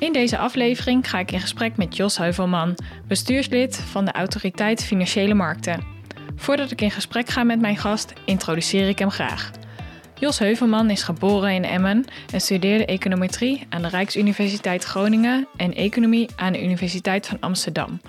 In deze aflevering ga ik in gesprek met Jos Heuvelman, bestuurslid van de Autoriteit Financiële Markten. Voordat ik in gesprek ga met mijn gast, introduceer ik hem graag. Jos Heuvelman is geboren in Emmen en studeerde econometrie aan de Rijksuniversiteit Groningen en economie aan de Universiteit van Amsterdam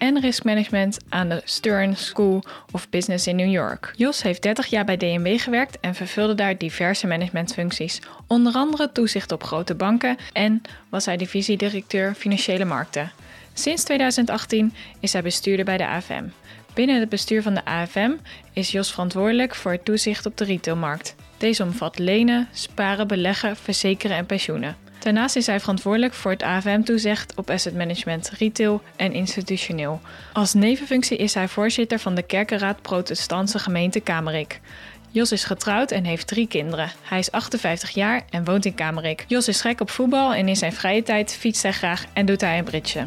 en riskmanagement aan de Stern School of Business in New York. Jos heeft 30 jaar bij DNB gewerkt en vervulde daar diverse managementfuncties, onder andere toezicht op grote banken en was hij divisiedirecteur financiële markten. Sinds 2018 is hij bestuurder bij de AFM. Binnen het bestuur van de AFM is Jos verantwoordelijk voor het toezicht op de retailmarkt. Deze omvat lenen, sparen, beleggen, verzekeren en pensioenen. Daarnaast is hij verantwoordelijk voor het AFM-toezicht op asset management, retail en institutioneel. Als nevenfunctie is hij voorzitter van de Kerkenraad Protestantse Gemeente Kamerik. Jos is getrouwd en heeft drie kinderen. Hij is 58 jaar en woont in Kamerik. Jos is gek op voetbal en in zijn vrije tijd fietst hij graag en doet hij een bridge.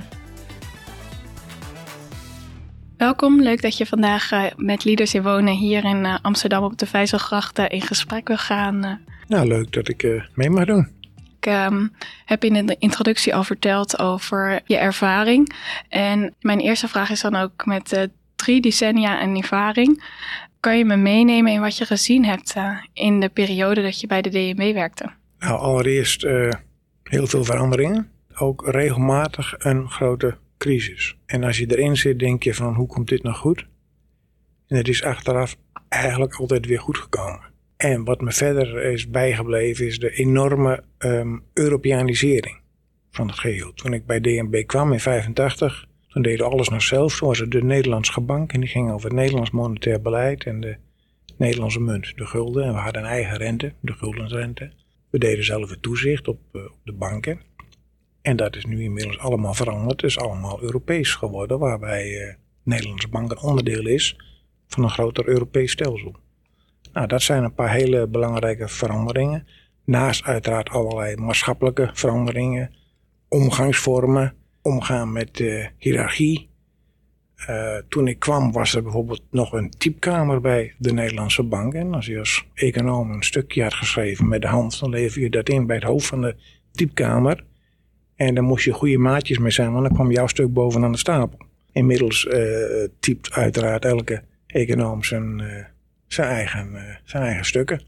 Welkom, leuk dat je vandaag uh, met Leaders in Wonen hier in uh, Amsterdam op de Vijzelgracht uh, in gesprek wil gaan. Nou, leuk dat ik mee mag doen. Ik um, heb in de introductie al verteld over je ervaring. En mijn eerste vraag is dan ook met drie decennia en ervaring. Kan je me meenemen in wat je gezien hebt in de periode dat je bij de DNB werkte? Nou, allereerst heel veel veranderingen. Ook regelmatig een grote crisis. En als je erin zit, denk je van hoe komt dit nou goed? En het is achteraf eigenlijk altijd weer goed gekomen. En wat me verder is bijgebleven is de enorme um, Europeanisering van het geheel. Toen ik bij DNB kwam in 85, toen deden alles nog zelf. Toen was het de Nederlandse bank en die ging over het Nederlands monetair beleid en de Nederlandse munt, de gulden. En we hadden een eigen rente, de guldensrente. We deden zelf het toezicht op, uh, op de banken. En dat is nu inmiddels allemaal veranderd. Het is allemaal Europees geworden, waarbij uh, Nederlandse bank een onderdeel is van een groter Europees stelsel. Nou, dat zijn een paar hele belangrijke veranderingen. Naast uiteraard allerlei maatschappelijke veranderingen, omgangsvormen, omgaan met uh, hiërarchie. Uh, toen ik kwam was er bijvoorbeeld nog een typkamer bij de Nederlandse bank. En als je als econoom een stukje had geschreven met de hand, dan lever je dat in bij het hoofd van de typkamer. En dan moest je goede maatjes mee zijn, want dan kwam jouw stuk bovenaan de stapel. Inmiddels uh, typt uiteraard elke econoom zijn, uh, zijn, eigen, uh, zijn eigen stukken.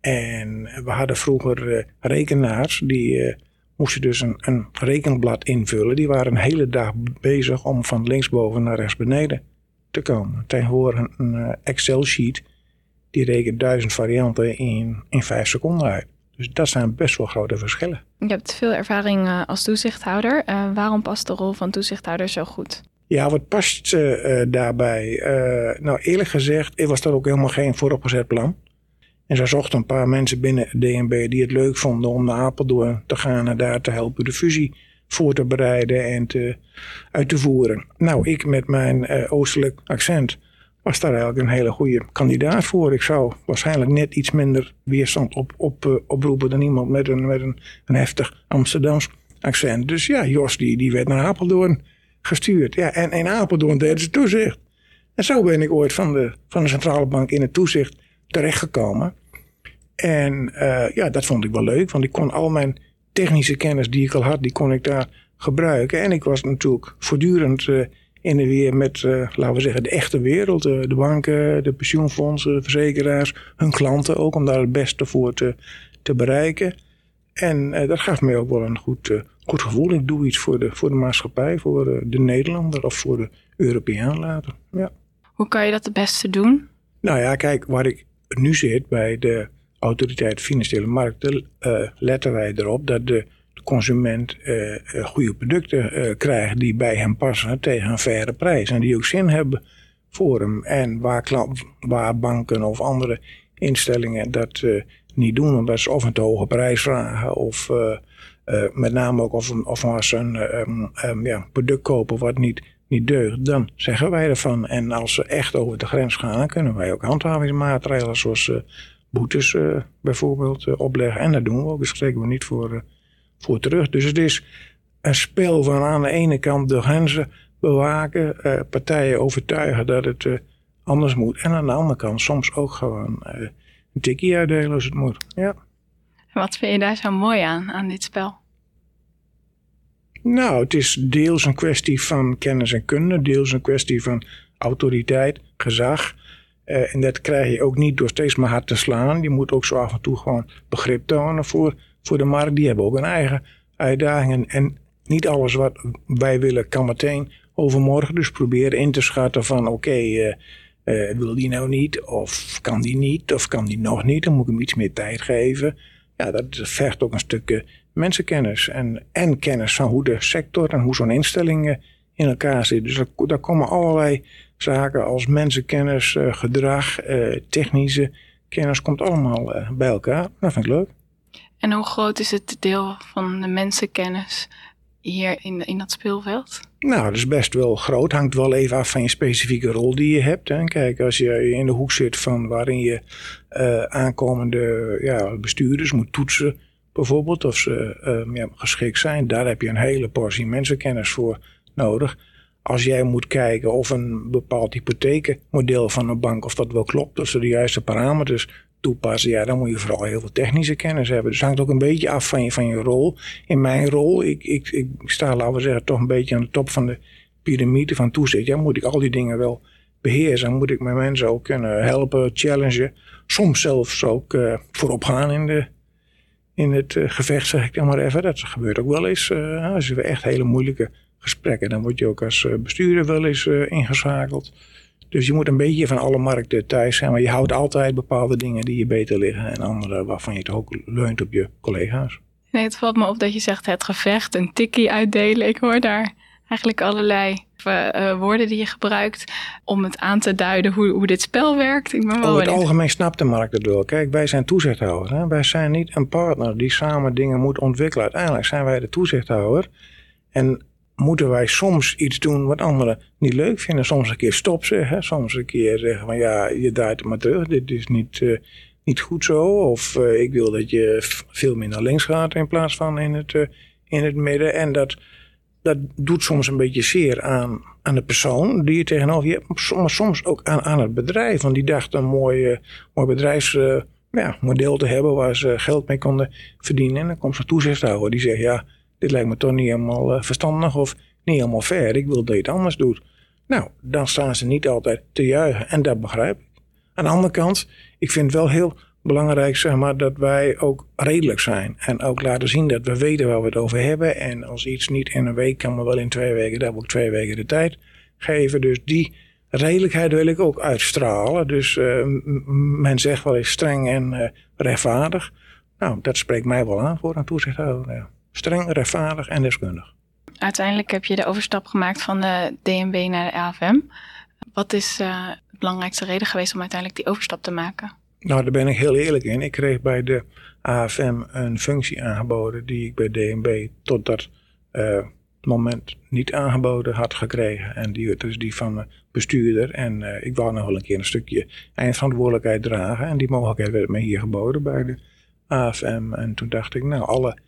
En we hadden vroeger rekenaars die moesten dus een, een rekenblad invullen. Die waren een hele dag bezig om van linksboven naar rechts beneden te komen. Tegenwoordig een, Excel-sheet die rekent duizend varianten in, in vijf seconden uit. Dus dat zijn best wel grote verschillen. Je hebt veel ervaring als toezichthouder. Waarom past de rol van toezichthouder zo goed? Ja, wat past uh, daarbij? nou, eerlijk gezegd, was dat ook helemaal geen vooropgezet plan. En ze zochten een paar mensen binnen DNB die het leuk vonden om naar Apeldoorn te gaan en daar te helpen de fusie voor te bereiden en te, uit te voeren. Nou, ik met mijn oostelijk accent was daar eigenlijk een hele goede kandidaat voor. Ik zou waarschijnlijk net iets minder weerstand op, op, uh, oproepen dan iemand met een, met een, een heftig Amsterdams accent. Dus ja, Jos die, die werd naar Apeldoorn gestuurd. Ja, en in Apeldoorn deden ze toezicht. En zo ben ik ooit van de, van de centrale bank in het toezicht terechtgekomen. En uh, ja, dat vond ik wel leuk, want ik kon al mijn technische kennis die ik al had, die kon ik daar gebruiken. En ik was natuurlijk voortdurend uh, in de weer met, uh, laten we zeggen, de echte wereld. De banken, de pensioenfondsen, de verzekeraars, hun klanten ook, om daar het beste voor te, te bereiken. En uh, dat gaf mij ook wel een goed, goed gevoel. Ik doe iets voor de, voor de maatschappij, voor de Nederlander of voor de Europeaan later. Ja. Hoe kan je dat het beste doen? Nou ja, kijk, waar ik nu zit bij de Autoriteit Financiële Markten, letten wij erop dat de consument uh, goede producten krijgt die bij hem passen tegen een faire prijs. En die ook zin hebben voor hem. En waar, waar banken of andere instellingen dat niet doen. Omdat ze of een te hoge prijs vragen of met name ook of, of als ze een um, um, ja, product kopen wat niet, niet deugt. Dan zeggen wij ervan. En als ze echt over de grens gaan, kunnen wij ook handhavingsmaatregelen zoals boetes bijvoorbeeld opleggen. En dat doen we ook. Dus spreken we niet voor, voor terug. Dus het is een spel van aan de ene kant de grenzen bewaken, partijen overtuigen dat het anders moet. En aan de andere kant soms ook gewoon een tikkie uitdelen als het moet. Ja. wat vind je daar zo mooi aan, aan dit spel? Nou, het is deels een kwestie van kennis en kunde, deels een kwestie van autoriteit, gezag. en dat krijg je ook niet door steeds maar hard te slaan. Je moet ook zo af en toe gewoon begrip tonen voor, voor de markt. Die hebben ook een eigen uitdagingen. En niet alles wat wij willen kan meteen overmorgen. Dus proberen in te schatten van oké, okay, uh, uh, wil die nou niet? Of kan die niet? Of kan die nog niet? Dan moet ik hem iets meer tijd geven. Ja, dat vergt ook een stuk mensenkennis. En, en kennis van hoe de sector en hoe zo'n instelling in elkaar zit. Dus daar, komen allerlei zaken als mensenkennis, uh, gedrag, technische kennis, komt allemaal bij elkaar. Dat vind ik leuk. En hoe groot is het deel van de mensenkennis hier in, in dat speelveld? Nou, dat is best wel groot. Hangt wel even af van je specifieke rol die je hebt. Hè. Kijk, als je in de hoek zit van waarin je uh, aankomende ja, bestuurders moet toetsen, bijvoorbeeld, of ze ja, geschikt zijn, daar heb je een hele portie mensenkennis voor nodig. Als jij moet kijken of een bepaald hypotheekmodel van een bank, of dat wel klopt, of ze de juiste parameters toepassen, ja, dan moet je vooral heel veel technische kennis hebben. Dus het hangt ook een beetje af van je, van je rol. In mijn rol, ik, ik, ik sta, laten we zeggen, toch een beetje aan de top van de piramide van toezicht. Ja, moet ik al die dingen wel beheersen. Moet ik mijn mensen ook kunnen helpen, challengen. Soms zelfs ook uh, voorop gaan in, de, in het uh, gevecht, zeg ik dan maar even. Dat gebeurt ook wel eens. Uh, als we echt hele moeilijke gesprekken, dan word je ook als bestuurder wel eens ingeschakeld. Dus je moet een beetje van alle markten thuis zijn. Maar je houdt altijd bepaalde dingen die je beter liggen. En andere waarvan je toch ook leunt op je collega's. Nee, het valt me op dat je zegt het gevecht, een tikkie uitdelen. Ik hoor daar eigenlijk allerlei uh, woorden die je gebruikt om het aan te duiden hoe, hoe dit spel werkt. Ik ben wel Over het algemeen snapt de markt het wel. Kijk, wij zijn toezichthouder. Hè? Wij zijn niet een partner die samen dingen moet ontwikkelen. Uiteindelijk zijn wij de toezichthouder. En moeten wij soms iets doen wat anderen niet leuk vinden. Soms een keer stop zeggen. Soms een keer zeggen van ja, je draait maar terug. Dit is niet, uh, niet goed zo. Of uh, ik wil dat je veel naar links gaat in plaats van in het, uh, in het midden. En dat, dat doet soms een beetje zeer aan, aan de persoon die je tegenover je hebt. Maar soms ook aan, aan het bedrijf. Want die dacht een mooi, mooi bedrijfsmodel ja, te hebben waar ze geld mee konden verdienen. En dan komt zo'n toezichthouder die zegt ja dit lijkt me toch niet helemaal uh, verstandig of niet helemaal fair. Ik wil dat je het anders doet. Nou, dan staan ze niet altijd te juichen en dat begrijp ik. Aan de andere kant, ik vind wel heel belangrijk zeg maar, dat wij ook redelijk zijn. En ook laten zien dat we weten waar we het over hebben. En als iets niet in een week kan, maar wel in twee weken, daar wil ik twee weken de tijd geven. Dus die redelijkheid wil ik ook uitstralen. Dus uh, men zegt wel eens streng en uh, rechtvaardig. Nou, dat spreekt mij wel aan voor een toezichthouder. Ja. Streng, rechtvaardig en deskundig. Uiteindelijk heb je de overstap gemaakt van de DNB naar de AFM. Wat is uh, de belangrijkste reden geweest om uiteindelijk die overstap te maken? Nou, daar ben ik heel eerlijk in. Ik kreeg bij de AFM een functie aangeboden die ik bij DNB tot dat uh, moment niet aangeboden had gekregen. En die, dus die van bestuurder. En uh, ik wou nog wel een keer een stukje eindverantwoordelijkheid dragen. En die mogelijkheid werd me hier geboden bij de AFM. En toen dacht ik, nou, alle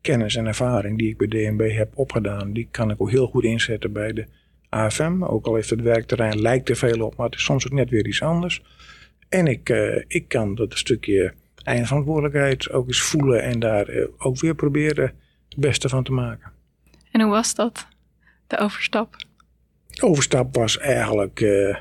kennis en ervaring die ik bij DNB heb opgedaan, die kan ik ook heel goed inzetten bij de AFM. Ook al heeft het werkterrein lijkt er veel op, maar het is soms ook net weer iets anders. En ik, uh, ik kan dat stukje eindverantwoordelijkheid ook eens voelen en daar uh, ook weer proberen het beste van te maken. En hoe was dat, de overstap? De overstap was eigenlijk uh,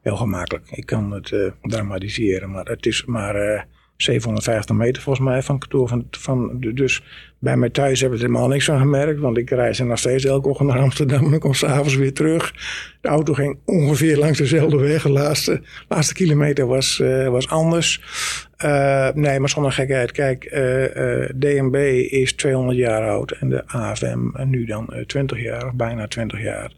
heel gemakkelijk. Ik kan het dramatiseren, maar het is maar 750 meter volgens mij van kantoor. Van, van, dus bij mij thuis hebben ze helemaal niks van gemerkt. Want ik reis nog steeds elke ochtend naar Amsterdam en ik kom s'avonds weer terug. De auto ging ongeveer langs dezelfde weg. De laatste, laatste kilometer was, uh, was anders. Uh, nee, maar zonder gekheid. Kijk, uh, DNB is 200 jaar oud en de AFM nu dan 20 jaar, of bijna 20 jaar.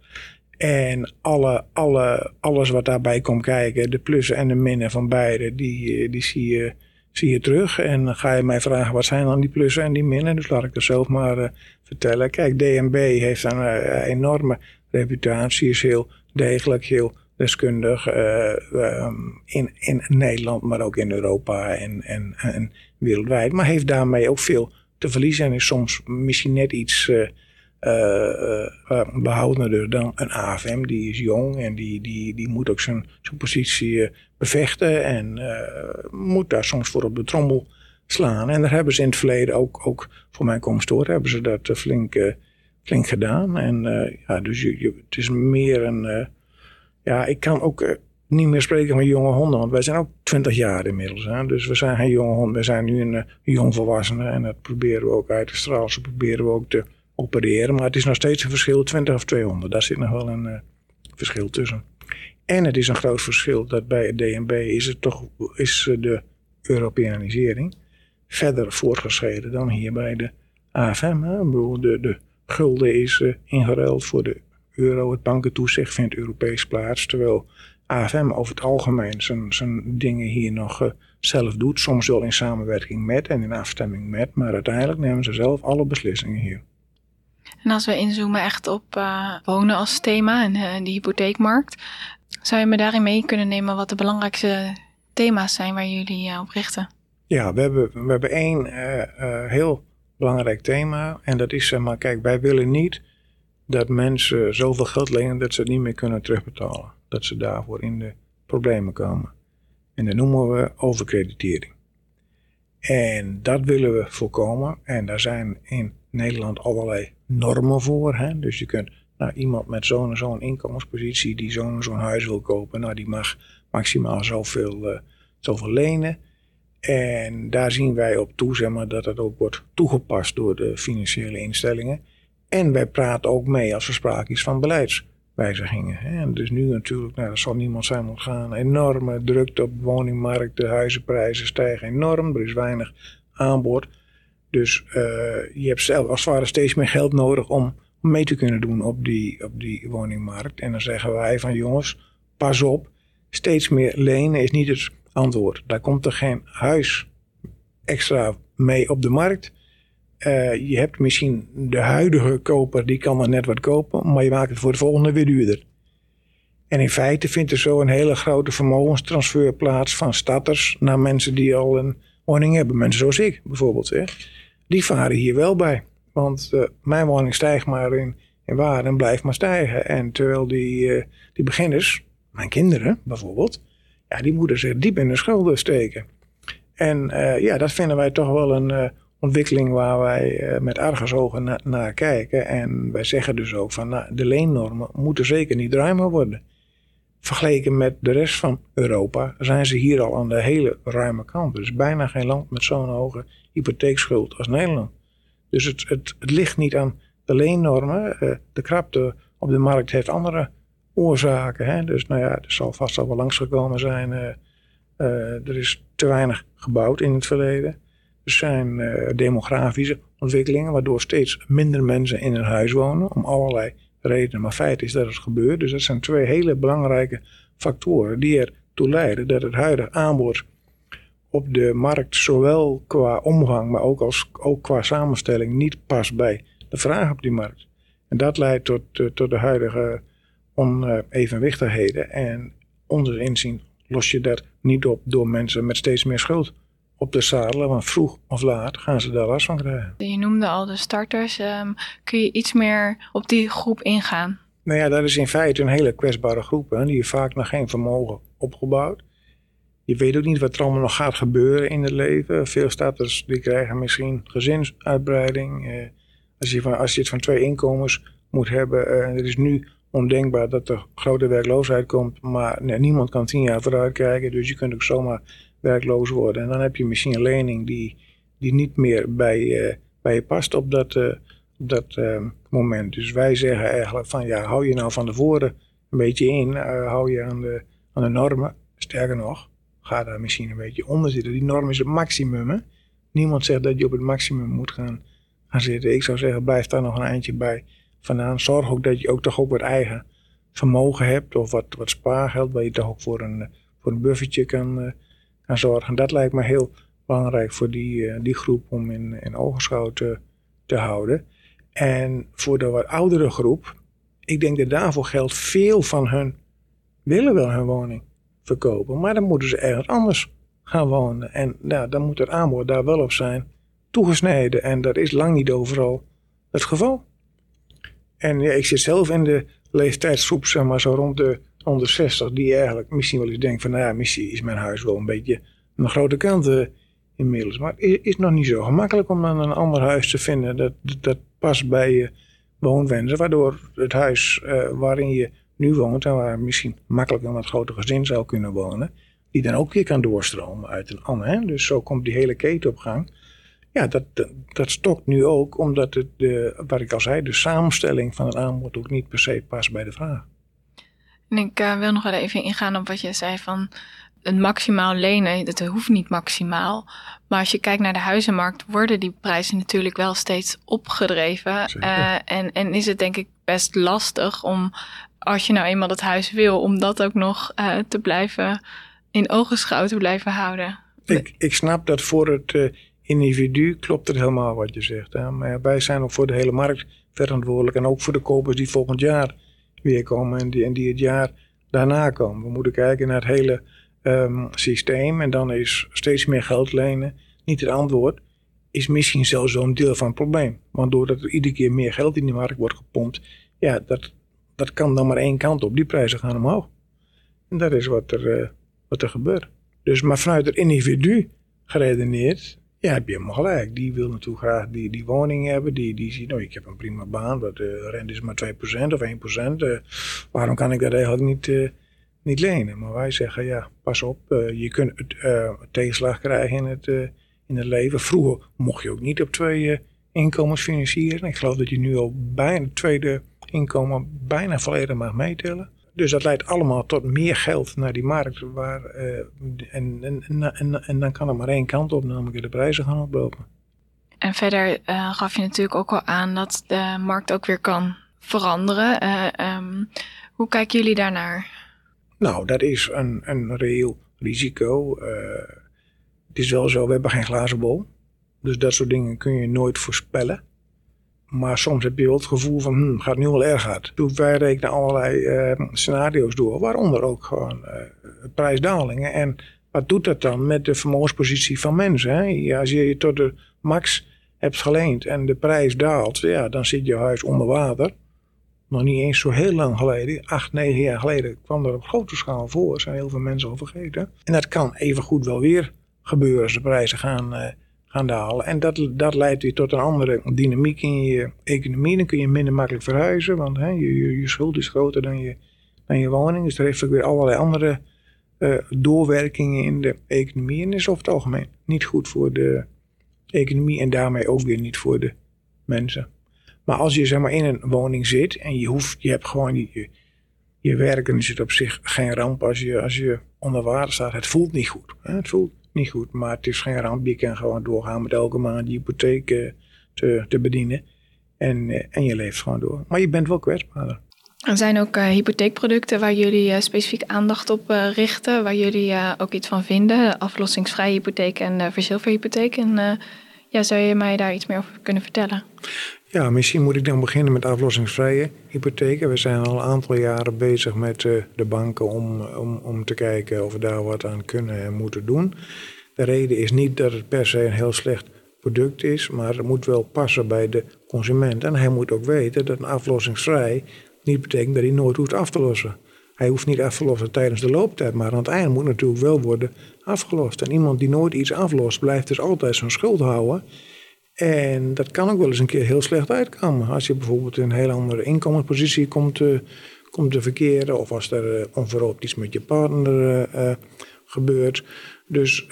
En alle, alle, alles wat daarbij komt kijken, de plussen en de minnen van beide, die, die zie je zie je terug. En dan ga je mij vragen, wat zijn dan die plussen en die minnen? Dus laat ik dat zelf maar vertellen. Kijk, DNB heeft een enorme reputatie, is heel degelijk, heel deskundig ehm, in, in Nederland, maar ook in Europa en, en, en wereldwijd. Maar heeft daarmee ook veel te verliezen en is soms misschien net iets behoudender dan een AFM. Die is jong en die, die, die moet ook zijn, zijn positie bevechten en moet daar soms voor op de trommel slaan. En daar hebben ze in het verleden ook, ook voor mijn komst door, hebben ze dat flink, flink gedaan. En ja, dus je, je, het is meer een, ja, ik kan ook niet meer spreken van jonge honden. Want wij zijn ook 20 jaar inmiddels. Hè? Dus we zijn geen jonge hond. We zijn nu een, uh, jong volwassene. En dat proberen we ook uit te stralen. Zo proberen we ook te opereren. Maar het is nog steeds een verschil 20 of 200. Daar zit nog wel een uh, verschil tussen. En het is een groot verschil dat bij het DNB is het toch is eh, de Europeanisering verder voortgeschreden dan hier bij de AFM. Hè? De, de gulden is uh, ingeruild voor de euro. Het bankentoezicht vindt Europees plaats. Terwijl AFM over het algemeen zijn, zijn dingen hier nog uh, zelf doet. Soms wel in samenwerking met en in afstemming met. Maar uiteindelijk nemen ze zelf alle beslissingen hier. En als we inzoomen echt op uh, wonen als thema en uh, de hypotheekmarkt. Zou je me daarin mee kunnen nemen wat de belangrijkste thema's zijn waar jullie op richten? Ja, we hebben, we hebben één heel belangrijk thema. En dat is zeg maar, kijk, wij willen niet dat mensen zoveel geld lenen dat ze het niet meer kunnen terugbetalen dat ze daarvoor in de problemen komen. En dat noemen we overkreditering. En dat willen we voorkomen. En daar zijn in Nederland allerlei normen voor. Hè? Dus je kunt nou, iemand met zo'n zo'n inkomenspositie die zo'n zo'n huis wil kopen, nou, die mag maximaal zoveel, uh, zoveel lenen. En daar zien wij op toe zeg maar, dat het ook wordt toegepast door de financiële instellingen. En wij praten ook mee als er sprake is van beleids wijzigingen. En dus nu natuurlijk, nou, dat zal niemand zijn ontgaan, enorme drukte op de woningmarkt, de huizenprijzen stijgen enorm, er is weinig aanbod. Dus uh, je hebt zelf als het ware steeds meer geld nodig om mee te kunnen doen op die, op die woningmarkt. En dan zeggen wij van jongens, pas op, steeds meer lenen is niet het antwoord. Daar komt er geen huis extra mee op de markt. Uh, je hebt misschien de huidige koper, die kan dan net wat kopen, maar je maakt het voor de volgende weer duurder. En in feite vindt er zo een hele grote vermogenstransfer plaats van starters naar mensen die al een woning hebben. Mensen zoals ik bijvoorbeeld. Hè. Die varen hier wel bij. Want uh, mijn woning stijgt maar in, in waarde en blijft maar stijgen. En terwijl die, uh, die beginners, mijn kinderen bijvoorbeeld, ja, die moeten zich diep in de schulden steken. En ja, dat vinden wij toch wel een ontwikkeling waar wij eh, met argusogen naar kijken. En wij zeggen dus ook van nou, de leennormen moeten zeker niet ruimer worden. Vergeleken met de rest van Europa zijn ze hier al aan de hele ruime kant. Er is bijna geen land met zo'n hoge hypotheekschuld als Nederland. Dus het, het, ligt niet aan de leennormen. Eh, de krapte op de markt heeft andere oorzaken. Hè? Dus nou ja, er zal vast al wel langsgekomen zijn. Uh, er is te weinig gebouwd in het verleden. Er zijn demografische ontwikkelingen, waardoor steeds minder mensen in een huis wonen, om allerlei redenen. Maar feit is dat het gebeurt. Dus dat zijn twee hele belangrijke factoren die ertoe leiden dat het huidige aanbod op de markt, zowel qua omvang, maar ook, als, ook qua samenstelling, niet past bij de vraag op die markt. En dat leidt tot, uh, tot de huidige onevenwichtigheden. En onder inzien los je dat niet op door mensen met steeds meer schuld op de zadelen, want vroeg of laat gaan ze daar last van krijgen. Je noemde al de starters. Um, kun je iets meer op die groep ingaan? Nou ja, dat is in feite een hele kwetsbare groep. Hè. Die heeft vaak nog geen vermogen opgebouwd. Je weet ook niet wat er allemaal nog gaat gebeuren in het leven. Veel starters die krijgen misschien gezinsuitbreiding. Eh, als, je van, als je het van twee inkomens moet hebben. Eh, het is nu ondenkbaar dat er grote werkloosheid komt. Maar nee, niemand kan tien jaar vooruit kijken. Dus je kunt ook zomaar werkloos worden. En dan heb je misschien een lening die, die niet meer bij, uh, bij je past op dat, op dat uh, moment. Dus wij zeggen eigenlijk van ja, hou je nou van tevoren een beetje in. hou je aan de, aan de normen. Sterker nog, ga daar misschien een beetje onder zitten. Die norm is het maximum. Hè? Niemand zegt dat je op het maximum moet gaan, gaan zitten. Ik zou zeggen, blijf daar nog een eindje bij vandaan. Zorg ook dat je ook toch ook wat eigen vermogen hebt. Of wat, wat spaargeld, waar je toch ook voor een, voor een buffertje kan gaan zorgen. Dat lijkt me heel belangrijk voor die, die groep om in, in ogenschouw te, te houden. En voor de wat oudere groep, ik denk dat daarvoor geldt, veel van hun willen wel hun woning verkopen, maar dan moeten ze ergens anders gaan wonen. En ja, dan moet het aanbod daar wel op zijn toegesneden. En dat is lang niet overal het geval. En ja, ik zit zelf in de leeftijdsgroep, zeg maar zo rond de 160, die eigenlijk misschien wel eens denkt van, nou ja, misschien is mijn huis wel een beetje een grote kant uh, inmiddels. Maar het is nog niet zo gemakkelijk om dan een ander huis te vinden dat, dat, past bij je woonwensen. Waardoor het huis uh, waarin je nu woont en waar misschien makkelijk een wat groter gezin zou kunnen wonen, die dan ook weer kan doorstromen uit een ander. Hè? Dus zo komt die hele keten op gang. Ja, dat, dat, stokt nu ook, omdat het, de, wat ik al zei, de samenstelling van het aanbod ook niet per se past bij de vraag. En ik uh, wil nog wel even ingaan op wat je zei van het maximaal lenen. Dat hoeft niet maximaal. Maar als je kijkt naar de huizenmarkt, worden die prijzen natuurlijk wel steeds opgedreven. Uh, en, en is het denk ik best lastig om, als je nou eenmaal dat huis wil, om dat ook nog uh, te blijven in ogenschouw te blijven houden. Ik, ik snap dat voor het individu klopt het helemaal wat je zegt. Hè? Maar wij zijn ook voor de hele markt verantwoordelijk. En ook voor de kopers die volgend jaar weer komen en die, en die het jaar daarna komen. We moeten kijken naar het hele um, systeem. En dan is steeds meer geld lenen niet het antwoord. Is misschien zelfs zo'n deel van het probleem. Want doordat er iedere keer meer geld in die markt wordt gepompt. Ja, dat, dat kan dan maar één kant op. Die prijzen gaan omhoog. En dat is wat er, uh, wat er gebeurt. Dus maar vanuit het individu geredeneerd ja, heb je helemaal gelijk. Die wil natuurlijk graag die, die woning hebben. Die, die ziet, nou, ik heb een prima baan, maar de rente is maar 2% of 1%. Uh, eh, waarom kan ik dat eigenlijk niet, uh, niet lenen? Maar wij zeggen, ja, pas op. Uh, je kunt tegenslag krijgen in het, in het leven. Vroeger mocht je ook niet op twee inkomens financieren. Ik geloof dat je nu al bijna tweede inkomen bijna volledig mag meetellen. Dus dat leidt allemaal tot meer geld naar die markt. Waar, uh, en, en, en, en, dan kan er maar één kant op, namelijk de prijzen gaan oplopen. En verder uh, gaf je natuurlijk ook al aan dat de markt ook weer kan veranderen. Uh, um, hoe kijken jullie daarnaar? Nou, dat is een, een reëel risico. het is wel zo, we hebben geen glazen bol. Dus dat soort dingen kun je nooit voorspellen. Maar soms heb je wel het gevoel van, hm, gaat nu wel erg hard. Dus wij rekenen allerlei uh, scenario's door, waaronder ook gewoon uh, prijsdalingen. En wat doet dat dan met de vermogenspositie van mensen? Hè? Als je je tot de max hebt geleend en de prijs daalt, ja, dan zit je huis onder water. Nog niet eens zo heel lang geleden, acht, negen jaar geleden, kwam er op grote schaal voor. Zijn heel veel mensen al vergeten. En dat kan even goed wel weer gebeuren als de prijzen gaan... Uh, gaan dalen. En dat, dat leidt weer tot een andere dynamiek in je economie. Dan kun je minder makkelijk verhuizen, want hè, je, je, je, schuld is groter dan je, dan je woning. Dus er heeft ook weer allerlei andere uh, doorwerkingen in de economie. En is over het algemeen niet goed voor de economie en daarmee ook weer niet voor de mensen. Maar als je zeg maar in een woning zit en je, hoeft, je hebt gewoon je, je werk, dan is het op zich geen ramp als je, als je onder water staat. Het voelt niet goed. Hè? Het voelt niet goed. Maar het is geen ramp. Je kan gewoon doorgaan met elke maand je hypotheek eh, te, te bedienen. En, eh, en je leeft gewoon door. Maar je bent wel kwetsbaarder. Er zijn ook uh, hypotheekproducten waar jullie uh, specifiek aandacht op uh, richten, waar jullie ook iets van vinden. Aflossingsvrije hypotheek en verzilverhypotheek. En ja, zou je mij daar iets meer over kunnen vertellen? Ja, misschien moet ik dan beginnen met aflossingsvrije hypotheken. We zijn al een aantal jaren bezig met uh, de banken om, om, om te kijken of we daar wat aan kunnen en moeten doen. De reden is niet dat het per se een heel slecht product is, maar het moet wel passen bij de consument. En hij moet ook weten dat een aflossingsvrij niet betekent dat hij nooit hoeft af te lossen. Hij hoeft niet af te lossen tijdens de looptijd, maar aan het einde moet natuurlijk wel worden afgelost. En iemand die nooit iets aflost, blijft dus altijd zijn schuld houden. En dat kan ook wel eens een keer heel slecht uitkomen. Als je bijvoorbeeld in een heel andere inkomenspositie komt, uh, komt te verkeren. Of als er uh, onverhoopt iets met je partner uh, gebeurt. Dus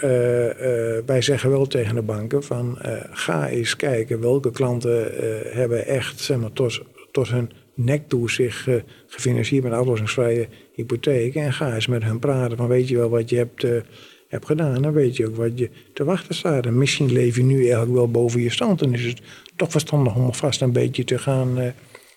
wij zeggen wel tegen de banken van ga eens kijken welke klanten hebben echt zeg maar, tot, tot hun nek toe zich gefinancierd met aflossingsvrije hypotheken. En ga eens met hun praten van weet je wel wat je hebt hebt gedaan, dan weet je ook wat je te wachten staat. En misschien leef je nu eigenlijk wel boven je stand. En is het toch verstandig om vast een beetje te gaan, uh,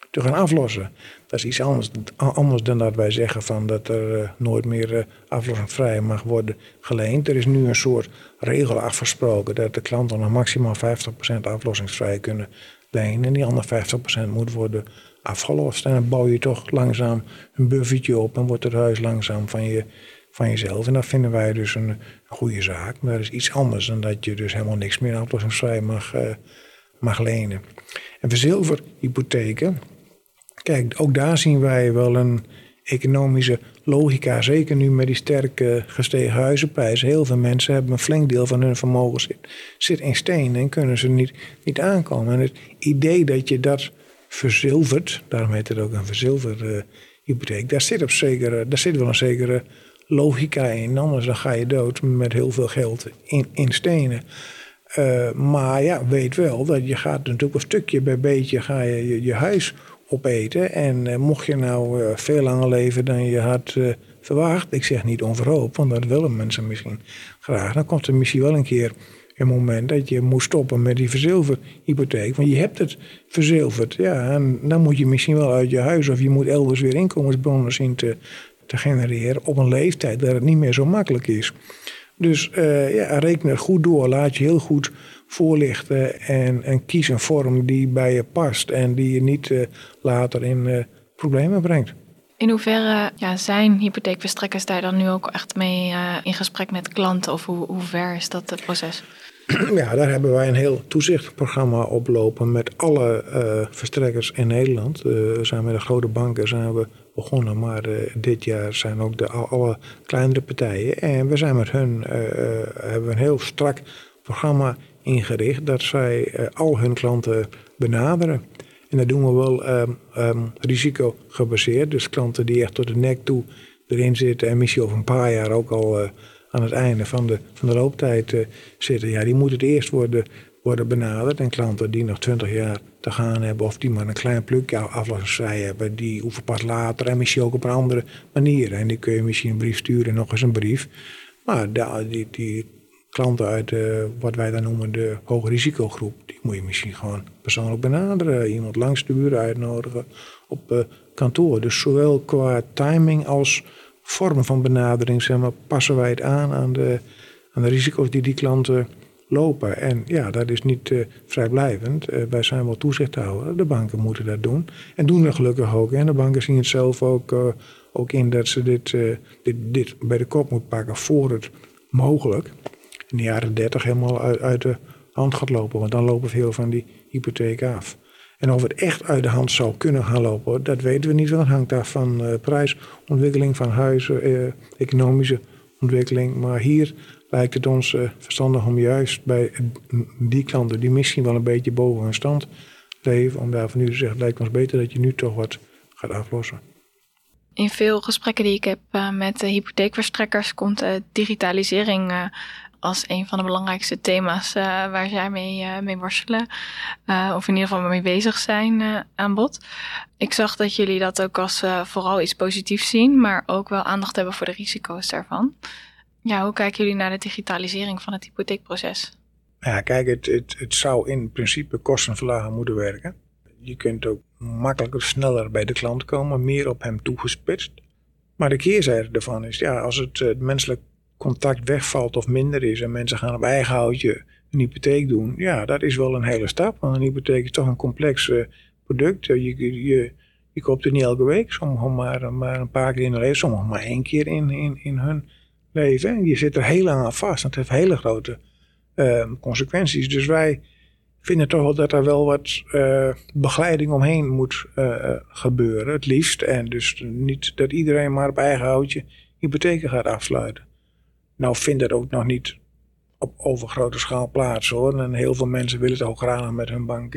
te gaan aflossen. Dat is iets anders, anders dan dat wij zeggen van dat er uh, nooit meer uh, aflossingsvrij mag worden geleend. Er is nu een soort regel afgesproken dat de klanten nog maximaal 50% aflossingsvrij kunnen lenen. En die andere 50% moet worden afgelost. En dan bouw je toch langzaam een buffertje op en wordt het huis langzaam van, je, van jezelf. En dat vinden wij dus een, goede zaak. Maar dat is iets anders dan dat je dus helemaal niks meer aflossingsvrij mag, uh, mag lenen. En voor zilverhypotheken, kijk, ook daar zien wij wel een economische logica. Zeker nu met die sterke gestegen huizenprijzen. Heel veel mensen hebben een flink deel van hun vermogen zit, zit in steen en kunnen ze niet, niet aankomen. En het idee dat je dat verzilvert, daarom heet het ook een verzilverde hypotheek, daar zit, daar zit wel een zekere logica in. Anders dan ga je dood met heel veel geld in, in stenen. Uh, maar ja, weet wel dat je gaat natuurlijk een stukje bij beetje ga je, je, huis opeten. En uh, mocht je nou uh, veel langer leven dan je had verwacht, ik zeg niet onverhoopt, want dat willen mensen misschien graag, dan komt er misschien wel een keer een moment dat je moet stoppen met die verzilverhypotheek. Want je hebt het verzilverd. Ja, en dan moet je misschien wel uit je huis of je moet elders weer inkomensbronnen zien te, te genereren op een leeftijd dat het niet meer zo makkelijk is. Dus uh, ja, reken het goed door. Laat je heel goed voorlichten en, en kies een vorm die bij je past en die je niet uh, later in uh, problemen brengt. In hoeverre ja, zijn hypotheekverstrekkers daar dan nu ook echt mee in gesprek met klanten? Of hoe, hoe ver is dat het proces? Ja, daar hebben wij een heel toezichtprogramma oplopen met alle verstrekkers in Nederland. We zijn met de grote banken zijn we maar uh, dit jaar zijn ook de alle kleinere partijen. En we zijn met hun hebben een heel strak programma ingericht dat zij al hun klanten benaderen. En dat doen we wel um, um, risicogebaseerd. Dus klanten die echt tot de nek toe erin zitten en misschien over een paar jaar ook al aan het einde van de, van de looptijd zitten. Ja, die moeten het eerst worden, worden benaderd. En klanten die nog 20 jaar te gaan hebben of die maar een klein plukje aflossingsvrij hebben, die hoeven pas later en misschien ook op een andere manier. En die kun je misschien een brief sturen en nog eens een brief. Maar die, die klanten uit wat wij dan noemen de hoge risicogroep, die moet je misschien gewoon persoonlijk benaderen. Iemand langs de buren uitnodigen op uh, kantoor. Dus zowel qua timing als vorm van benadering zeg maar, passen wij het aan aan de, aan de risico's die die klanten lopen. En ja, dat is niet uh, vrijblijvend. Uh, wij zijn wel toezichthouder. De banken moeten dat doen. En doen dat gelukkig ook. En de banken zien het zelf ook, uh, ook in dat ze dit, dit, dit bij de kop moeten pakken voor het mogelijk in de jaren 30 helemaal uit, de hand gaat lopen. Want dan lopen veel van die hypotheken af. En of het echt uit de hand zou kunnen gaan lopen, dat weten we niet. Want het hangt af van prijsontwikkeling van huizen, economische ontwikkeling. Maar hier lijkt het ons uh, verstandig om juist bij die klanten die misschien wel een beetje boven hun stand leven, om daarvan nu te zeggen, lijkt ons beter dat je nu toch wat gaat aflossen. In veel gesprekken die ik heb met de hypotheekverstrekkers komt digitalisering als een van de belangrijkste thema's waar zij mee, mee worstelen. Of in ieder geval mee bezig zijn aan bod. Ik zag dat jullie dat ook als vooral iets positiefs zien, maar ook wel aandacht hebben voor de risico's daarvan. Ja, hoe kijken jullie naar de digitalisering van het hypotheekproces? Ja, kijk, het, het, het zou in principe kostenverlagen moeten werken. Je kunt ook makkelijker, sneller bij de klant komen, meer op hem toegespitst. Maar de keerzijde ervan is, ja, als het, het menselijk contact wegvalt of minder is en mensen gaan op eigen houtje een hypotheek doen, ja, dat is wel een hele stap. Want een hypotheek is toch een complex uh, product. Je, je, je, koopt het niet elke week, sommigen maar, maar een paar keer in hun leven, sommigen maar één keer in, in, in hun leven. En je zit er heel lang aan vast. Dat heeft hele grote uh, consequenties. Dus wij vinden toch wel dat er wel wat uh, begeleiding omheen moet gebeuren, het liefst. En dus niet dat iedereen maar op eigen houtje hypotheken gaat afsluiten. Nou vindt dat ook nog niet op overgrote schaal plaats hoor. En heel veel mensen willen het ook graag met hun bank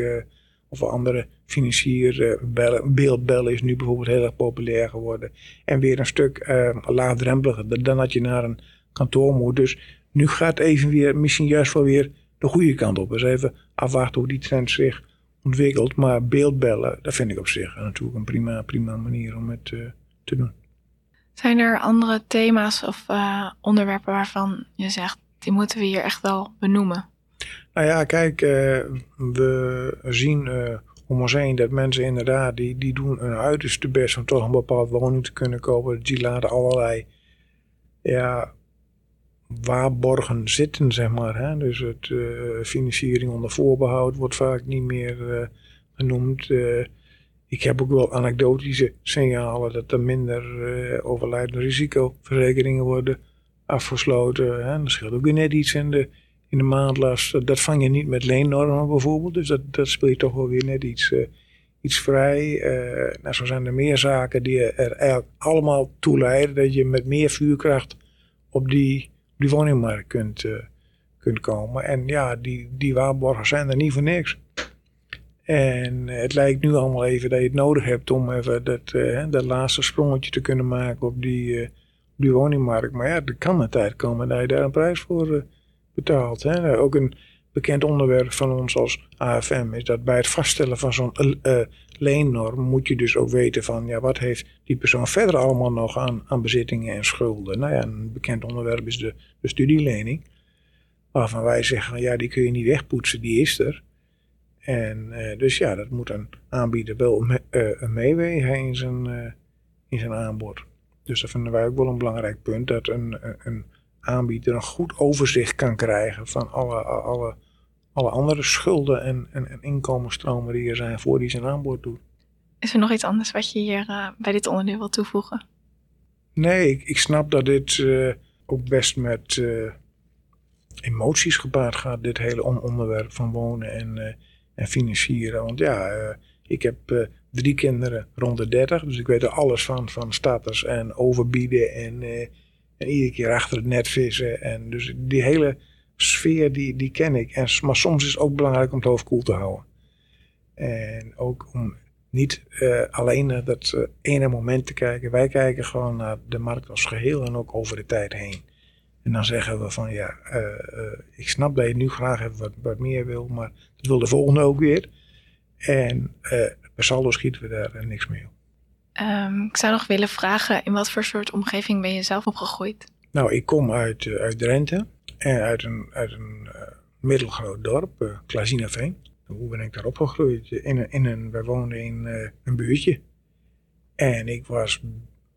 of andere financier bellen. Beeldbellen is nu bijvoorbeeld heel erg populair geworden. En weer een stuk uh, laagdrempeliger dan dat je naar een kantoor moet. Dus nu gaat even weer, misschien juist wel weer de goede kant op. Dus even afwachten hoe die trend zich ontwikkelt. Maar beeldbellen, dat vind ik op zich natuurlijk een prima, prima manier om het te doen. Zijn er andere thema's of uh, onderwerpen waarvan je zegt, die moeten we hier echt wel benoemen? Nou ja, kijk, uh, we zien uh, om ons heen dat mensen inderdaad, die, die doen hun uiterste best om toch een bepaald woning te kunnen kopen. Die laten allerlei ja, waarborgen zitten, zeg maar. Hè? Dus het uh, financiering onder voorbehoud wordt vaak niet meer genoemd. Ik heb ook wel anekdotische signalen dat er minder overlijdende risicoverzekeringen worden afgesloten. Hè? Er scheelt ook weer net iets in de, in de maandlast. Dat vang je niet met leennormen bijvoorbeeld. Dus dat, dat speel je toch wel weer net iets, iets vrij. nou, zo zijn er meer zaken die er eigenlijk allemaal toe leiden dat je met meer vuurkracht op die woningmarkt kunt, uh, kunt komen. En ja, die, die waarborgen zijn er niet voor niks. En het lijkt nu allemaal even dat je het nodig hebt om even dat, uh, dat laatste sprongetje te kunnen maken op die, uh, woningmarkt. Maar ja, er kan een tijd komen dat je daar een prijs voor betaalt. Hè. Ook een bekend onderwerp van ons als AFM is dat bij het vaststellen van zo'n leennorm moet je dus ook weten van ja, wat heeft die persoon verder allemaal nog aan, aan bezittingen en schulden. Nou ja, een bekend onderwerp is de, de studielening. Waarvan wij zeggen, ja, die kun je niet wegpoetsen, die is er. En dus ja, dat moet een aanbieder wel me, meewegen in zijn, in zijn aanbod. Dus dat vinden wij ook wel een belangrijk punt, dat een, een aanbieder een goed overzicht kan krijgen van alle, alle alle andere schulden en, en, en inkomensstromen die er zijn voor die zijn aanbod doet. Is er nog iets anders wat je hier uh, bij dit onderdeel wil toevoegen? Nee, ik, ik snap dat dit uh, ook best met uh, emoties gepaard gaat, dit hele onderwerp van wonen en, en financieren. Want ja, ik heb drie kinderen rond de 30, dus ik weet er alles van, van status en overbieden en, en iedere keer achter het net vissen. En dus die hele sfeer die, die ken ik. En, maar soms is het ook belangrijk om het hoofd koel te houden. En ook om niet uh, alleen naar dat uh, ene moment te kijken. Wij kijken gewoon naar de markt als geheel en ook over de tijd heen. En dan zeggen we van ja, uh, ik snap dat je nu graag wat, wat meer wil, maar dat wil de volgende ook weer. En per saldo schieten we daar niks mee op. Um, ik zou nog willen vragen, in wat voor soort omgeving ben je zelf opgegroeid? Nou, ik kom uit, uit Drenthe. En uit een, uit een uh, middelgroot dorp, uh, Klazinaveen. Hoe ben ik daar opgegroeid? In een, in een, wij woonden in een buurtje. En ik was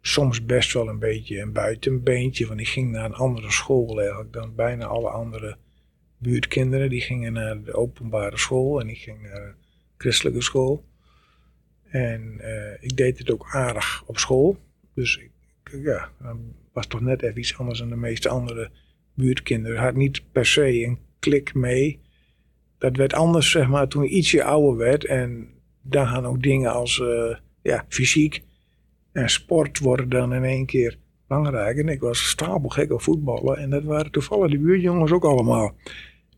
soms best wel een beetje een buitenbeentje. Want ik ging naar een andere school eigenlijk dan bijna alle andere buurtkinderen. Die gingen naar de openbare school en ik ging naar christelijke school. En ik deed het ook aardig op school. Dus ik ja, was toch net even iets anders dan de meeste andere buurtkinderen. Had niet per se een klik mee. Dat werd anders, zeg maar, toen je ietsje ouder werd. En dan gaan ook dingen als uh, ja, fysiek en sport worden dan in één keer belangrijk. En ik was stapelgek op voetballen. En dat waren toevallig de buurtjongens ook allemaal.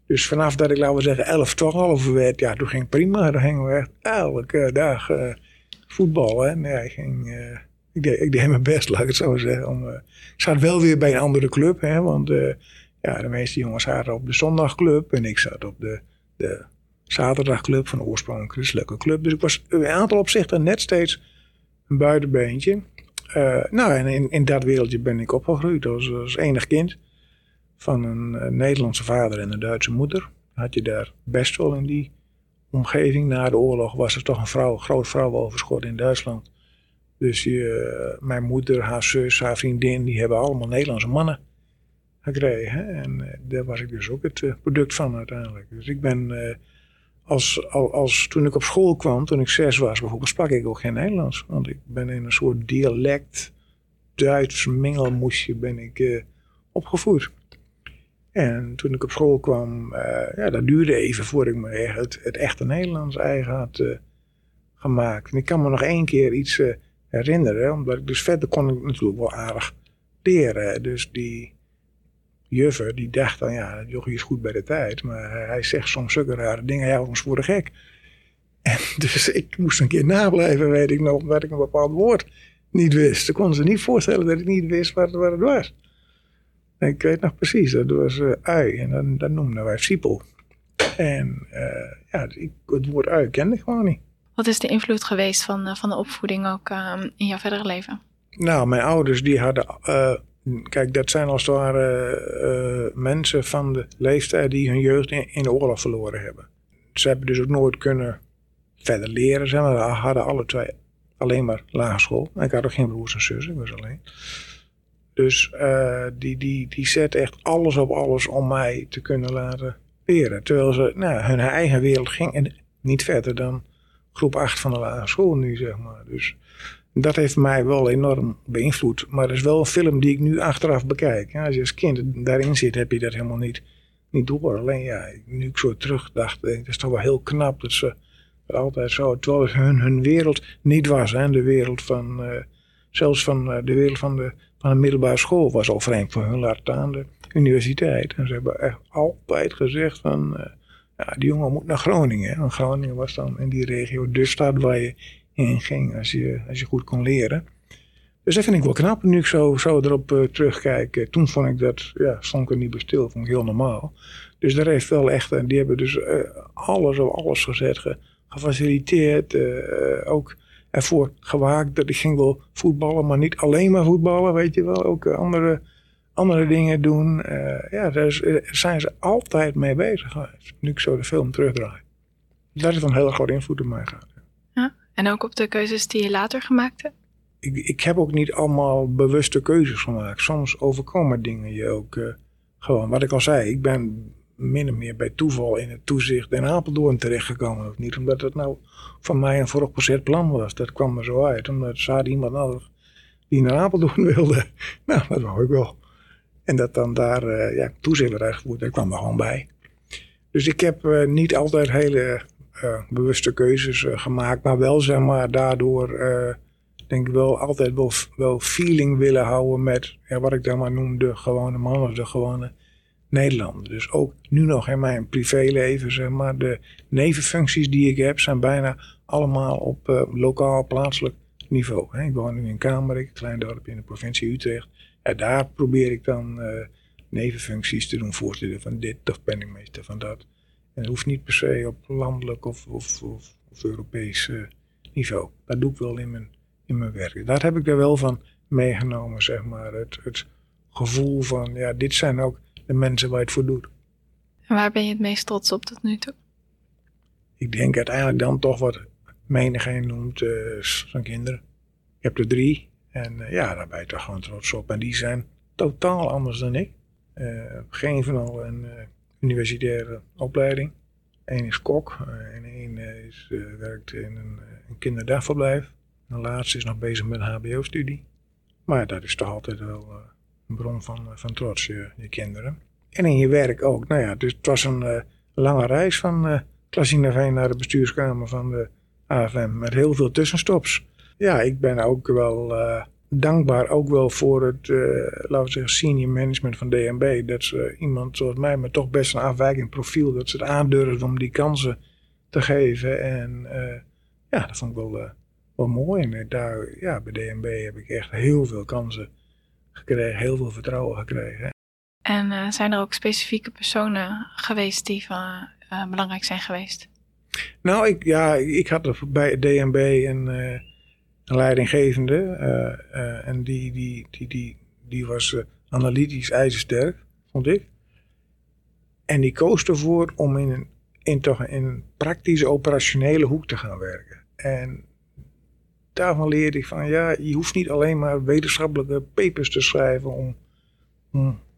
Dus vanaf dat ik, laten we zeggen, 11, 12 werd, ja, toen ging het prima. Dan gingen we echt elke dag uh, voetballen. En ja, ik ging... Uh, ik deed, ik deed mijn best, laat ik het zo zeggen. Om, uh, ik zat wel weer bij een andere club, hè, want ja, de meeste jongens zaten op de zondagclub en ik zat op de, de zaterdagclub van de oorspronkelijke christelijke club. Dus ik was in een aantal opzichten net steeds een buitenbeentje. Nou, en in, in dat wereldje ben ik opgegroeid als, als enig kind van een Nederlandse vader en een Duitse moeder. Had je daar best wel in die omgeving. Na de oorlog was er toch een vrouw, groot vrouwenoverschot in Duitsland. Dus je, mijn moeder, haar zus, haar vriendin, die hebben allemaal Nederlandse mannen gekregen. En uh, daar was ik dus ook het product van uiteindelijk. Dus ik ben, als, als, als, toen ik op school kwam, toen ik zes was bijvoorbeeld, sprak ik ook geen Nederlands. Want ik ben in een soort dialect, Duits mengelmoesje ben ik opgevoed. En toen ik op school kwam, ja, dat duurde even voordat ik me het, het echte Nederlands eigen had gemaakt. En ik kan me nog één keer iets herinneren. Omdat ik dus verder kon ik natuurlijk wel aardig leren. Dus die juffer die dacht dan, ja, jochie is goed bij de tijd. Maar hij zegt soms zulke rare dingen. Ja, ons voor de gek. En dus ik moest een keer nablijven, weet ik nog, omdat ik een bepaald woord niet wist. Ze konden ze niet voorstellen dat ik niet wist wat het was. Ik weet nog precies, dat was uh, ui. En dan, dat noemden wij siepel. En uh, ja, ik, het woord ui kende ik gewoon niet. Wat is de invloed geweest van, uh, van de opvoeding ook uh, in jouw verdere leven? Nou, mijn ouders die hadden... Kijk, dat zijn als het ware mensen van de leeftijd die hun jeugd in, in, de oorlog verloren hebben. Ze hebben dus ook nooit kunnen verder leren. We hadden alle twee alleen maar lagere school. Ik had ook geen broers en zussen, ik was alleen. Dus uh, die, die, die zet echt alles op alles om mij te kunnen laten leren. Terwijl ze nou, hun eigen wereld ging en niet verder dan groep 8 van de lagere school nu, zeg maar. Dus dat heeft mij wel enorm beïnvloed. Maar het is wel een film die ik nu achteraf bekijk. als je als kind daarin zit, heb je dat helemaal niet, niet door. Alleen ja, nu ik zo terugdacht, denk ik, het is toch wel heel knap dat ze altijd zo, terwijl hun, hun wereld niet was. Hè, de wereld van, uh, zelfs van uh, de wereld van de, van de middelbare school was al vreemd voor hun, laat staan de universiteit. En ze hebben echt altijd gezegd van, uh, ja, die jongen moet naar Groningen. En Groningen was dan in die regio de stad waar je in ging als je, als je goed kon leren. Dus dat vind ik wel knap, nu ik zo, zo erop uh, terugkijk. toen vond ik dat, ja, stond ik er niet bij stil, vond ik heel normaal. Dus daar heeft wel echt, die hebben dus alles op alles gezet, ge, gefaciliteerd. Ook ervoor gewaakt dat ik ging wel voetballen, maar niet alleen maar voetballen, weet je wel. Ook andere, andere dingen doen. ja, daar zijn ze altijd mee bezig geweest, nu ik zo de film terugdraai. Dat is een hele grote invloed op mij gehad. En ook op de keuzes die je later gemaakt hebt? Ik, ik heb ook niet allemaal bewuste keuzes gemaakt. Soms overkomen dingen je ook uh, gewoon. Wat ik al zei, ik ben min of meer bij toeval in het toezicht in Apeldoorn terechtgekomen. Niet omdat het nou van mij een vooropgezet plan was. Dat kwam er zo uit. Omdat hadden iemand nodig die naar Apeldoorn wilde. Nou, dat wou ik wel. En dat dan daar uh, ja, toezicht uitgevoerd, daar kwam er gewoon bij. Dus ik heb uh, niet altijd hele uh, bewuste keuzes gemaakt. Maar wel zeg maar daardoor denk ik wel altijd wel, wel feeling willen houden met ja, wat ik dan maar noem de gewone man of de gewone Nederlander. Dus ook nu nog in mijn privéleven zeg maar de nevenfuncties die ik heb zijn bijna allemaal op lokaal plaatselijk niveau. Hè. Ik woon nu in Kamerik, een klein dorpje in de provincie Utrecht. En daar probeer ik dan nevenfuncties te doen, voorzitter van dit of penningmeester van dat. En het hoeft niet per se op landelijk of, of, of, Europees uh, niveau. Dat doe ik wel in mijn, in mijn werk. Daar heb ik er wel van meegenomen, zeg maar. Het, het gevoel van, ja, dit zijn ook de mensen waar je het voor doet. En waar ben je het meest trots op tot nu toe? Ik denk uiteindelijk dan toch wat menigeen noemt uh, zijn kinderen. Ik heb er drie. En uh, ja, daar ben je toch gewoon trots op. En die zijn totaal anders dan ik. Uh, geen van al een universitaire opleiding. Eén is kok eh, en één eh, is, werkt in een, een kinderdagverblijf. De laatste is nog bezig met een HBO-studie. Maar dat is toch altijd wel een bron van, van trots, je, kinderen. En in je werk ook. Nou ja, dus het was een lange reis van uh, Klasinaveen naar de bestuurskamer van de AFM. Met heel veel tussenstops. Ja, ik ben ook wel dankbaar ook wel voor het, laten we zeggen, senior management van DNB. Dat ze iemand zoals mij, met toch best een afwijkend profiel, dat ze het aandurfden om die kansen te geven. En ja, dat vond ik wel, wel mooi. En daar, ja, bij DNB heb ik echt heel veel kansen gekregen, heel veel vertrouwen gekregen. En zijn er ook specifieke personen geweest die van, belangrijk zijn geweest? Nou, ik, ja, ik had bij DNB een een leidinggevende. En die, die, die, die, die was analytisch ijzersterk, vond ik. En die koos ervoor om in een, in toch in een praktische operationele hoek te gaan werken. En daarvan leerde ik van ja, je hoeft niet alleen maar wetenschappelijke papers te schrijven om,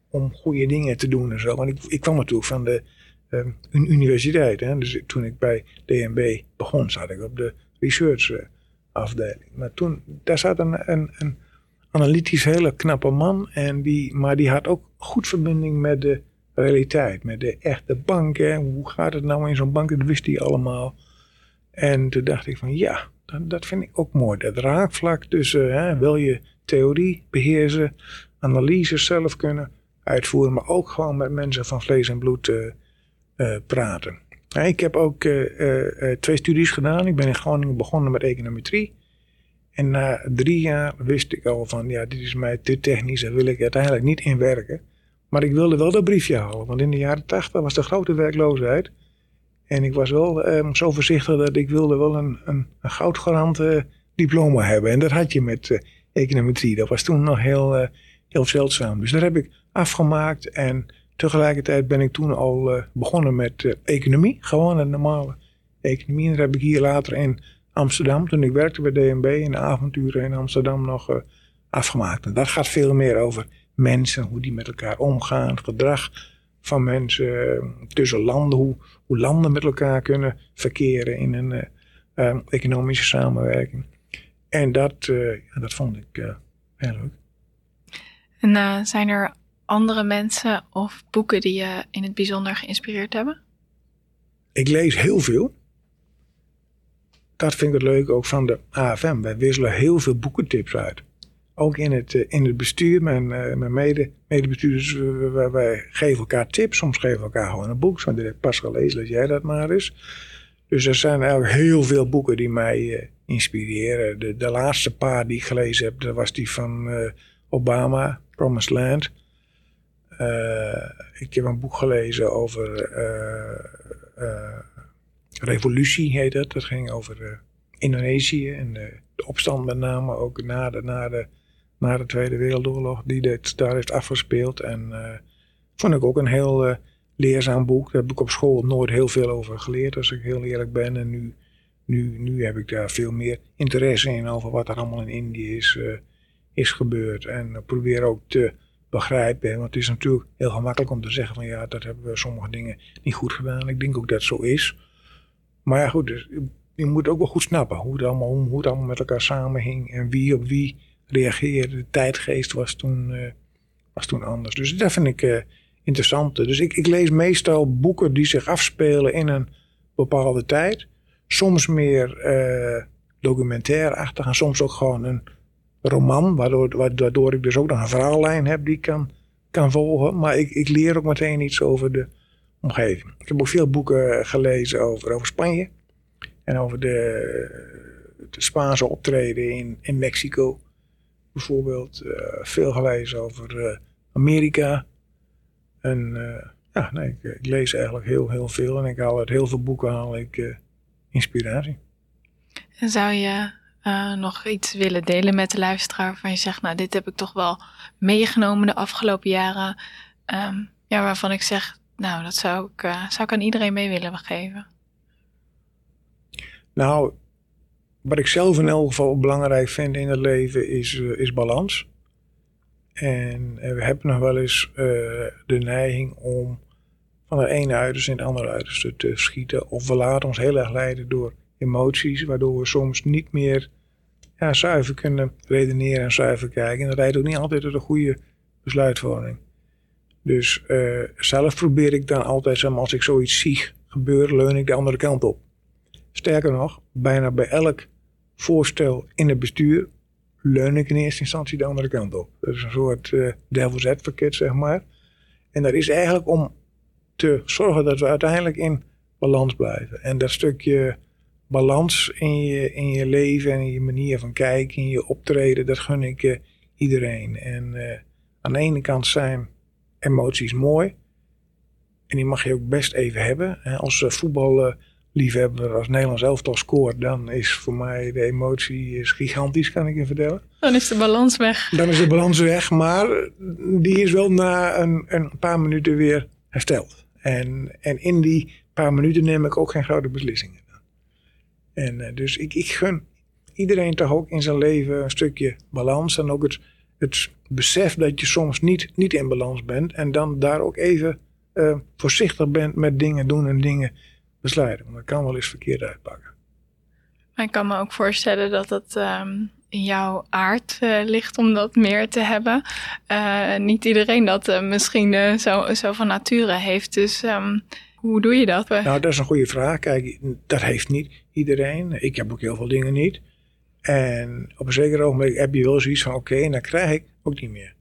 om, goede dingen te doen en zo. Want ik, ik kwam natuurlijk van de um, universiteit. Hè? Dus toen ik bij DNB begon, zat ik op de research afdeling. Maar toen, daar zat een, een, een analytisch hele knappe man. En die, maar die had ook goed verbinding met de realiteit. Met de echte banken. Hoe gaat het nou in zo'n bank? Dat wist hij allemaal. En toen dacht ik van ja, dat, dat vind ik ook mooi. Dat raakvlak tussen, hè, wil je theorie beheersen, analyse zelf kunnen uitvoeren, maar ook gewoon met mensen van vlees en bloed uh, uh, praten. Ik heb ook uh, twee studies gedaan. Ik ben in Groningen begonnen met econometrie. En na drie jaar wist ik al van, ja, dit is mij te technisch, daar wil ik uiteindelijk niet in werken. Maar ik wilde wel dat briefje halen, want in de jaren tachtig was de grote werkloosheid. En ik was wel um, zo voorzichtig dat ik wilde wel een, een, goudgarant uh, diploma hebben. En dat had je met uh, econometrie. Dat was toen nog heel, uh, heel zeldzaam. Dus dat heb ik afgemaakt en Tegelijkertijd ben ik toen al begonnen met economie. Gewoon een normale economie. En dat heb ik hier later in Amsterdam, toen ik werkte bij DNB, in de avonturen in Amsterdam nog afgemaakt. En dat gaat veel meer over mensen, hoe die met elkaar omgaan, gedrag van mensen tussen landen, hoe, hoe landen met elkaar kunnen verkeren in een uh, economische samenwerking. En dat, uh, dat vond ik heel leuk. En zijn er andere mensen of boeken die je in het bijzonder geïnspireerd hebben? Ik lees heel veel. Dat vind ik het leuk ook van de AFM. Wij wisselen heel veel boekentips uit. Ook in het, eh, in het bestuur, mijn, eh, mijn mede, medebestuurders, wij, wij, geven elkaar tips. Soms geven we elkaar gewoon een boek. Zo direct pas gelezen, dat jij dat maar eens. Dus er zijn eigenlijk heel veel boeken die mij inspireren. De, de laatste paar die ik gelezen heb, dat was die van Obama, Promised Land. ik heb een boek gelezen over revolutie, heet het. Dat ging over Indonesië en de, de, opstand met name ook na de, na de na de Tweede Wereldoorlog, die dit daar heeft afgespeeld. En uh, vond ik ook een heel uh, leerzaam boek. Daar heb ik op school nooit heel veel over geleerd, als ik heel eerlijk ben. En nu, nu, nu heb ik daar veel meer interesse in over wat er allemaal in Indië is, uh, is gebeurd. En probeer ook te begrijpen. Want het is natuurlijk heel gemakkelijk om te zeggen van ja, dat hebben we sommige dingen niet goed gedaan. Ik denk ook dat zo is. Maar ja, goed, dus, je moet ook wel goed snappen hoe het allemaal, hoe het allemaal met elkaar samenhing en wie op wie reageerde. De tijdgeest was toen, uh, was toen anders. Dus dat vind ik uh, interessant. Dus ik, ik lees meestal boeken die zich afspelen in een bepaalde tijd. Soms meer uh, documentair-achtig en soms ook gewoon een roman, waardoor, waardoor ik dus ook nog een verhaallijn heb die ik kan, kan volgen. Maar ik, ik leer ook meteen iets over de omgeving. Ik heb ook veel boeken gelezen over, over Spanje en over de, de Spaanse optreden in, in Mexico bijvoorbeeld uh, veel gelezen over uh, Amerika. En uh, ja, nee, ik, ik, lees eigenlijk heel, heel veel en ik haal uit heel veel boeken haal ik inspiratie. En zou je nog iets willen delen met de luisteraar van je zegt, nou dit heb ik toch wel meegenomen de afgelopen jaren, um, ja, waarvan ik zeg, nou dat zou ik, zou ik aan iedereen mee willen geven? Nou, wat ik zelf in elk geval belangrijk vind in het leven is, uh, is balans. En uh, we hebben nog wel eens uh, de neiging om van het ene uiterste in het andere uiterste te schieten. Of we laten ons heel erg leiden door emoties, waardoor we soms niet meer ja, zuiver kunnen redeneren en zuiver kijken. En dat leidt ook niet altijd tot een goede besluitvorming. Dus zelf probeer ik dan altijd, als ik zoiets zie gebeuren, leun ik de andere kant op. Sterker nog, bijna bij elk voorstel in het bestuur leun ik in eerste instantie de andere kant op. Dat is een soort uh, devil's advocate, zeg maar. En dat is eigenlijk om te zorgen dat we uiteindelijk in balans blijven. En dat stukje balans in je, in je leven en in je manier van kijken, in je optreden, dat gun ik uh, iedereen. En uh, aan de ene kant zijn emoties mooi. En die mag je ook best even hebben. Als voetbal liefhebber als Nederlands elftal scoort, dan is voor mij de emotie is gigantisch, kan ik je vertellen. Dan is de balans weg. Dan is de balans weg, maar die is wel na een, een paar minuten weer hersteld. En, en in die paar minuten neem ik ook geen grote beslissingen. En uh, dus ik, ik gun iedereen toch ook in zijn leven een stukje balans. En ook het, het besef dat je soms niet, niet in balans bent. En dan daar ook even uh, voorzichtig bent met dingen doen en dingen besluiten. Want dat kan wel eens verkeerd uitpakken. Maar ik kan me ook voorstellen dat het um, in jouw aard uh, ligt om dat meer te hebben. Uh, niet iedereen dat uh, misschien zo, zo van nature heeft. Dus um, hoe doe je dat? Nou, dat is een goede vraag. Kijk, dat heeft niet iedereen. Ik heb ook heel veel dingen niet. En op een zeker ogenblik heb je wel zoiets van: oké, okay, en dan krijg ik ook niet meer.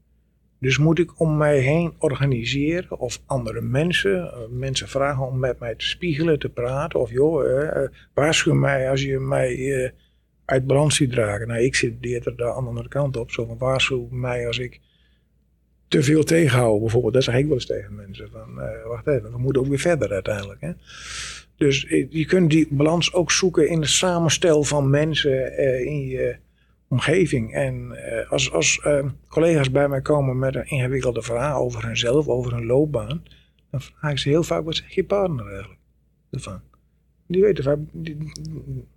Dus moet ik om mij heen organiseren of andere mensen, eh, mensen vragen om met mij te spiegelen, te praten. Of joh, eh, waarschuw mij als je mij eh, uit balans ziet dragen. Nou, ik zit eerder de andere kant op. Zo van waarschuw mij als ik te veel tegenhoud bijvoorbeeld. Dat zeg ik wel eens tegen mensen. Van, wacht even, we moeten ook weer verder uiteindelijk. Hè? Dus je kunt die balans ook zoeken in het samenstel van mensen in je omgeving. En uh, als, als uh, collega's bij mij komen met een ingewikkelde vraag over hunzelf, over hun loopbaan, dan vraag ik ze heel vaak: wat zegt je partner eigenlijk ervan? die, weet het, die,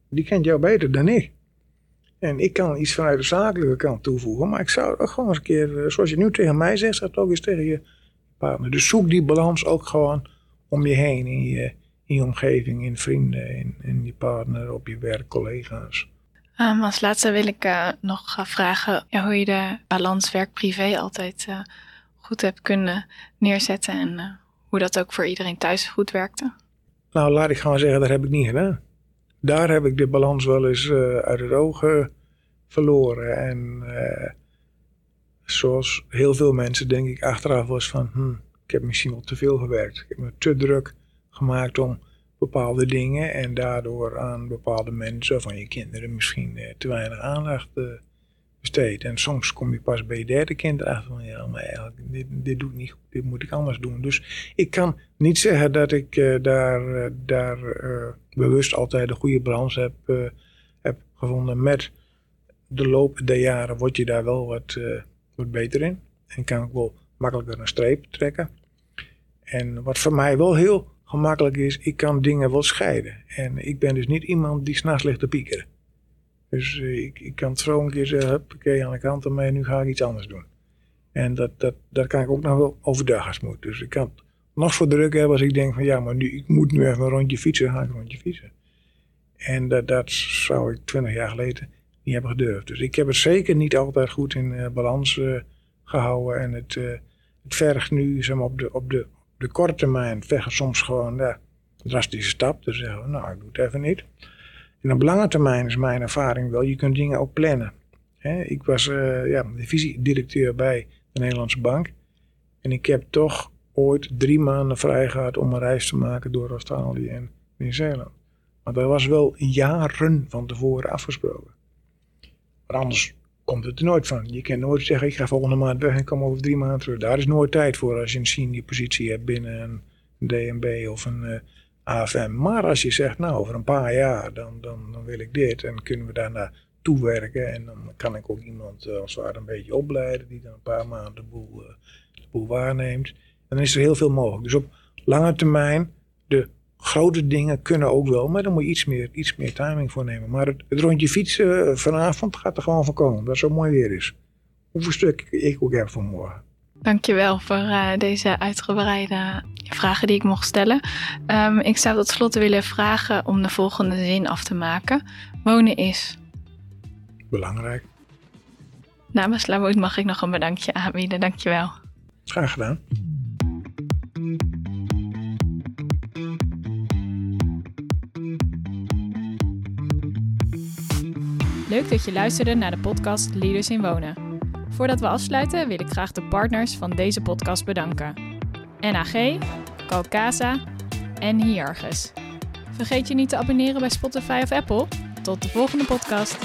die kent jou beter dan ik. En ik kan iets vanuit de zakelijke kant toevoegen. Maar ik zou ook gewoon eens een keer, eh, zoals je nu tegen mij zegt, zeg ook eens tegen je partner. Dus zoek die balans ook gewoon om je heen. In je, in je omgeving, in vrienden, in, in je partner, op je werk, collega's. Um, als laatste wil ik uh, nog uh, vragen hoe je de balans werk-privé altijd uh, goed hebt kunnen neerzetten en hoe dat ook voor iedereen thuis goed werkte. Nou, laat ik gewoon zeggen, dat heb ik niet gedaan. Daar heb ik de balans wel eens uit het oog verloren. En zoals heel veel mensen denk ik achteraf was van, hm, ik heb misschien wel te veel gewerkt. Ik heb me te druk gemaakt om bepaalde dingen en daardoor aan bepaalde mensen van je kinderen misschien eh, te weinig aandacht uh, besteed. En soms kom je pas bij je derde kind achter van ja, maar eigenlijk, dit, dit doe ik niet goed, dit moet ik anders doen. Dus ik kan niet zeggen dat ik uh, daar, daar bewust altijd een goede balans heb, heb gevonden. Met de loop der jaren word je daar wel wat, wat beter in en kan ik wel makkelijker een streep trekken. En wat voor mij wel heel gemakkelijk is, ik kan dingen wel scheiden. En ik ben dus niet iemand die s'nachts ligt te piekeren. Dus uh, ik, ik kan het zo een keer zeggen, oké, aan de kant ermee, nu ga ik iets anders doen. En dat, dat, dat kan ik ook nog wel overdag als moet. Dus ik kan nog zo druk hebben als ik denk van ja, maar nu, ik moet nu even een rondje fietsen, ga ik een rondje fietsen. En dat, dat zou ik twintig jaar geleden niet hebben gedurfd. Dus ik heb het zeker niet altijd goed in uh, balans uh, gehouden. En het, het vergt nu zeg maar, op, de, op, de, de korte termijn vergt soms gewoon een drastische stap. te zeggen nou, ik doe het even niet. En op lange termijn is mijn ervaring wel, je kunt dingen ook plannen. ik was uh, ja, divisiedirecteur bij de Nederlandse Bank. En ik heb toch ooit drie maanden vrij gehad om een reis te maken door Australië en Nieuw-Zeeland. Maar dat was wel jaren van tevoren afgesproken. Maar anders komt het er nooit van. Je kan nooit zeggen, ik ga volgende maand weg en kom over drie maanden terug. Daar is nooit tijd voor als je een senior positie hebt binnen een DNB of een uh, eh, AFM. Maar als je zegt, nou over een paar jaar, dan, dan, dan wil ik dit en kunnen we daarna toewerken. En dan kan ik ook iemand uh, als het ware een beetje opleiden die dan een paar maanden de boel, uh, de boel waarneemt. En dan is er heel veel mogelijk. Dus op lange termijn de grote dingen kunnen ook wel, maar dan moet je iets meer, iets meer timing voor nemen. Maar het, het rondje fietsen eh, vanavond gaat er gewoon van komen, dat het zo mooi weer is. Hoeveel stuk ik ook heb vanmorgen. Dankjewel voor uh, deze uitgebreide vragen die ik mocht stellen. Um, ik zou tot slot willen vragen om de volgende zin af te maken. Wonen is... Belangrijk. Namens Lamoet mag ik nog een bedankje aanbieden. Dankjewel. Graag gedaan. Leuk dat je luisterde naar de podcast Leaders in Wonen. Voordat we afsluiten wil ik graag de partners van deze podcast bedanken. NAG, Calcasa en Hiargus. Vergeet je niet te abonneren bij Spotify of Apple. Tot de volgende podcast.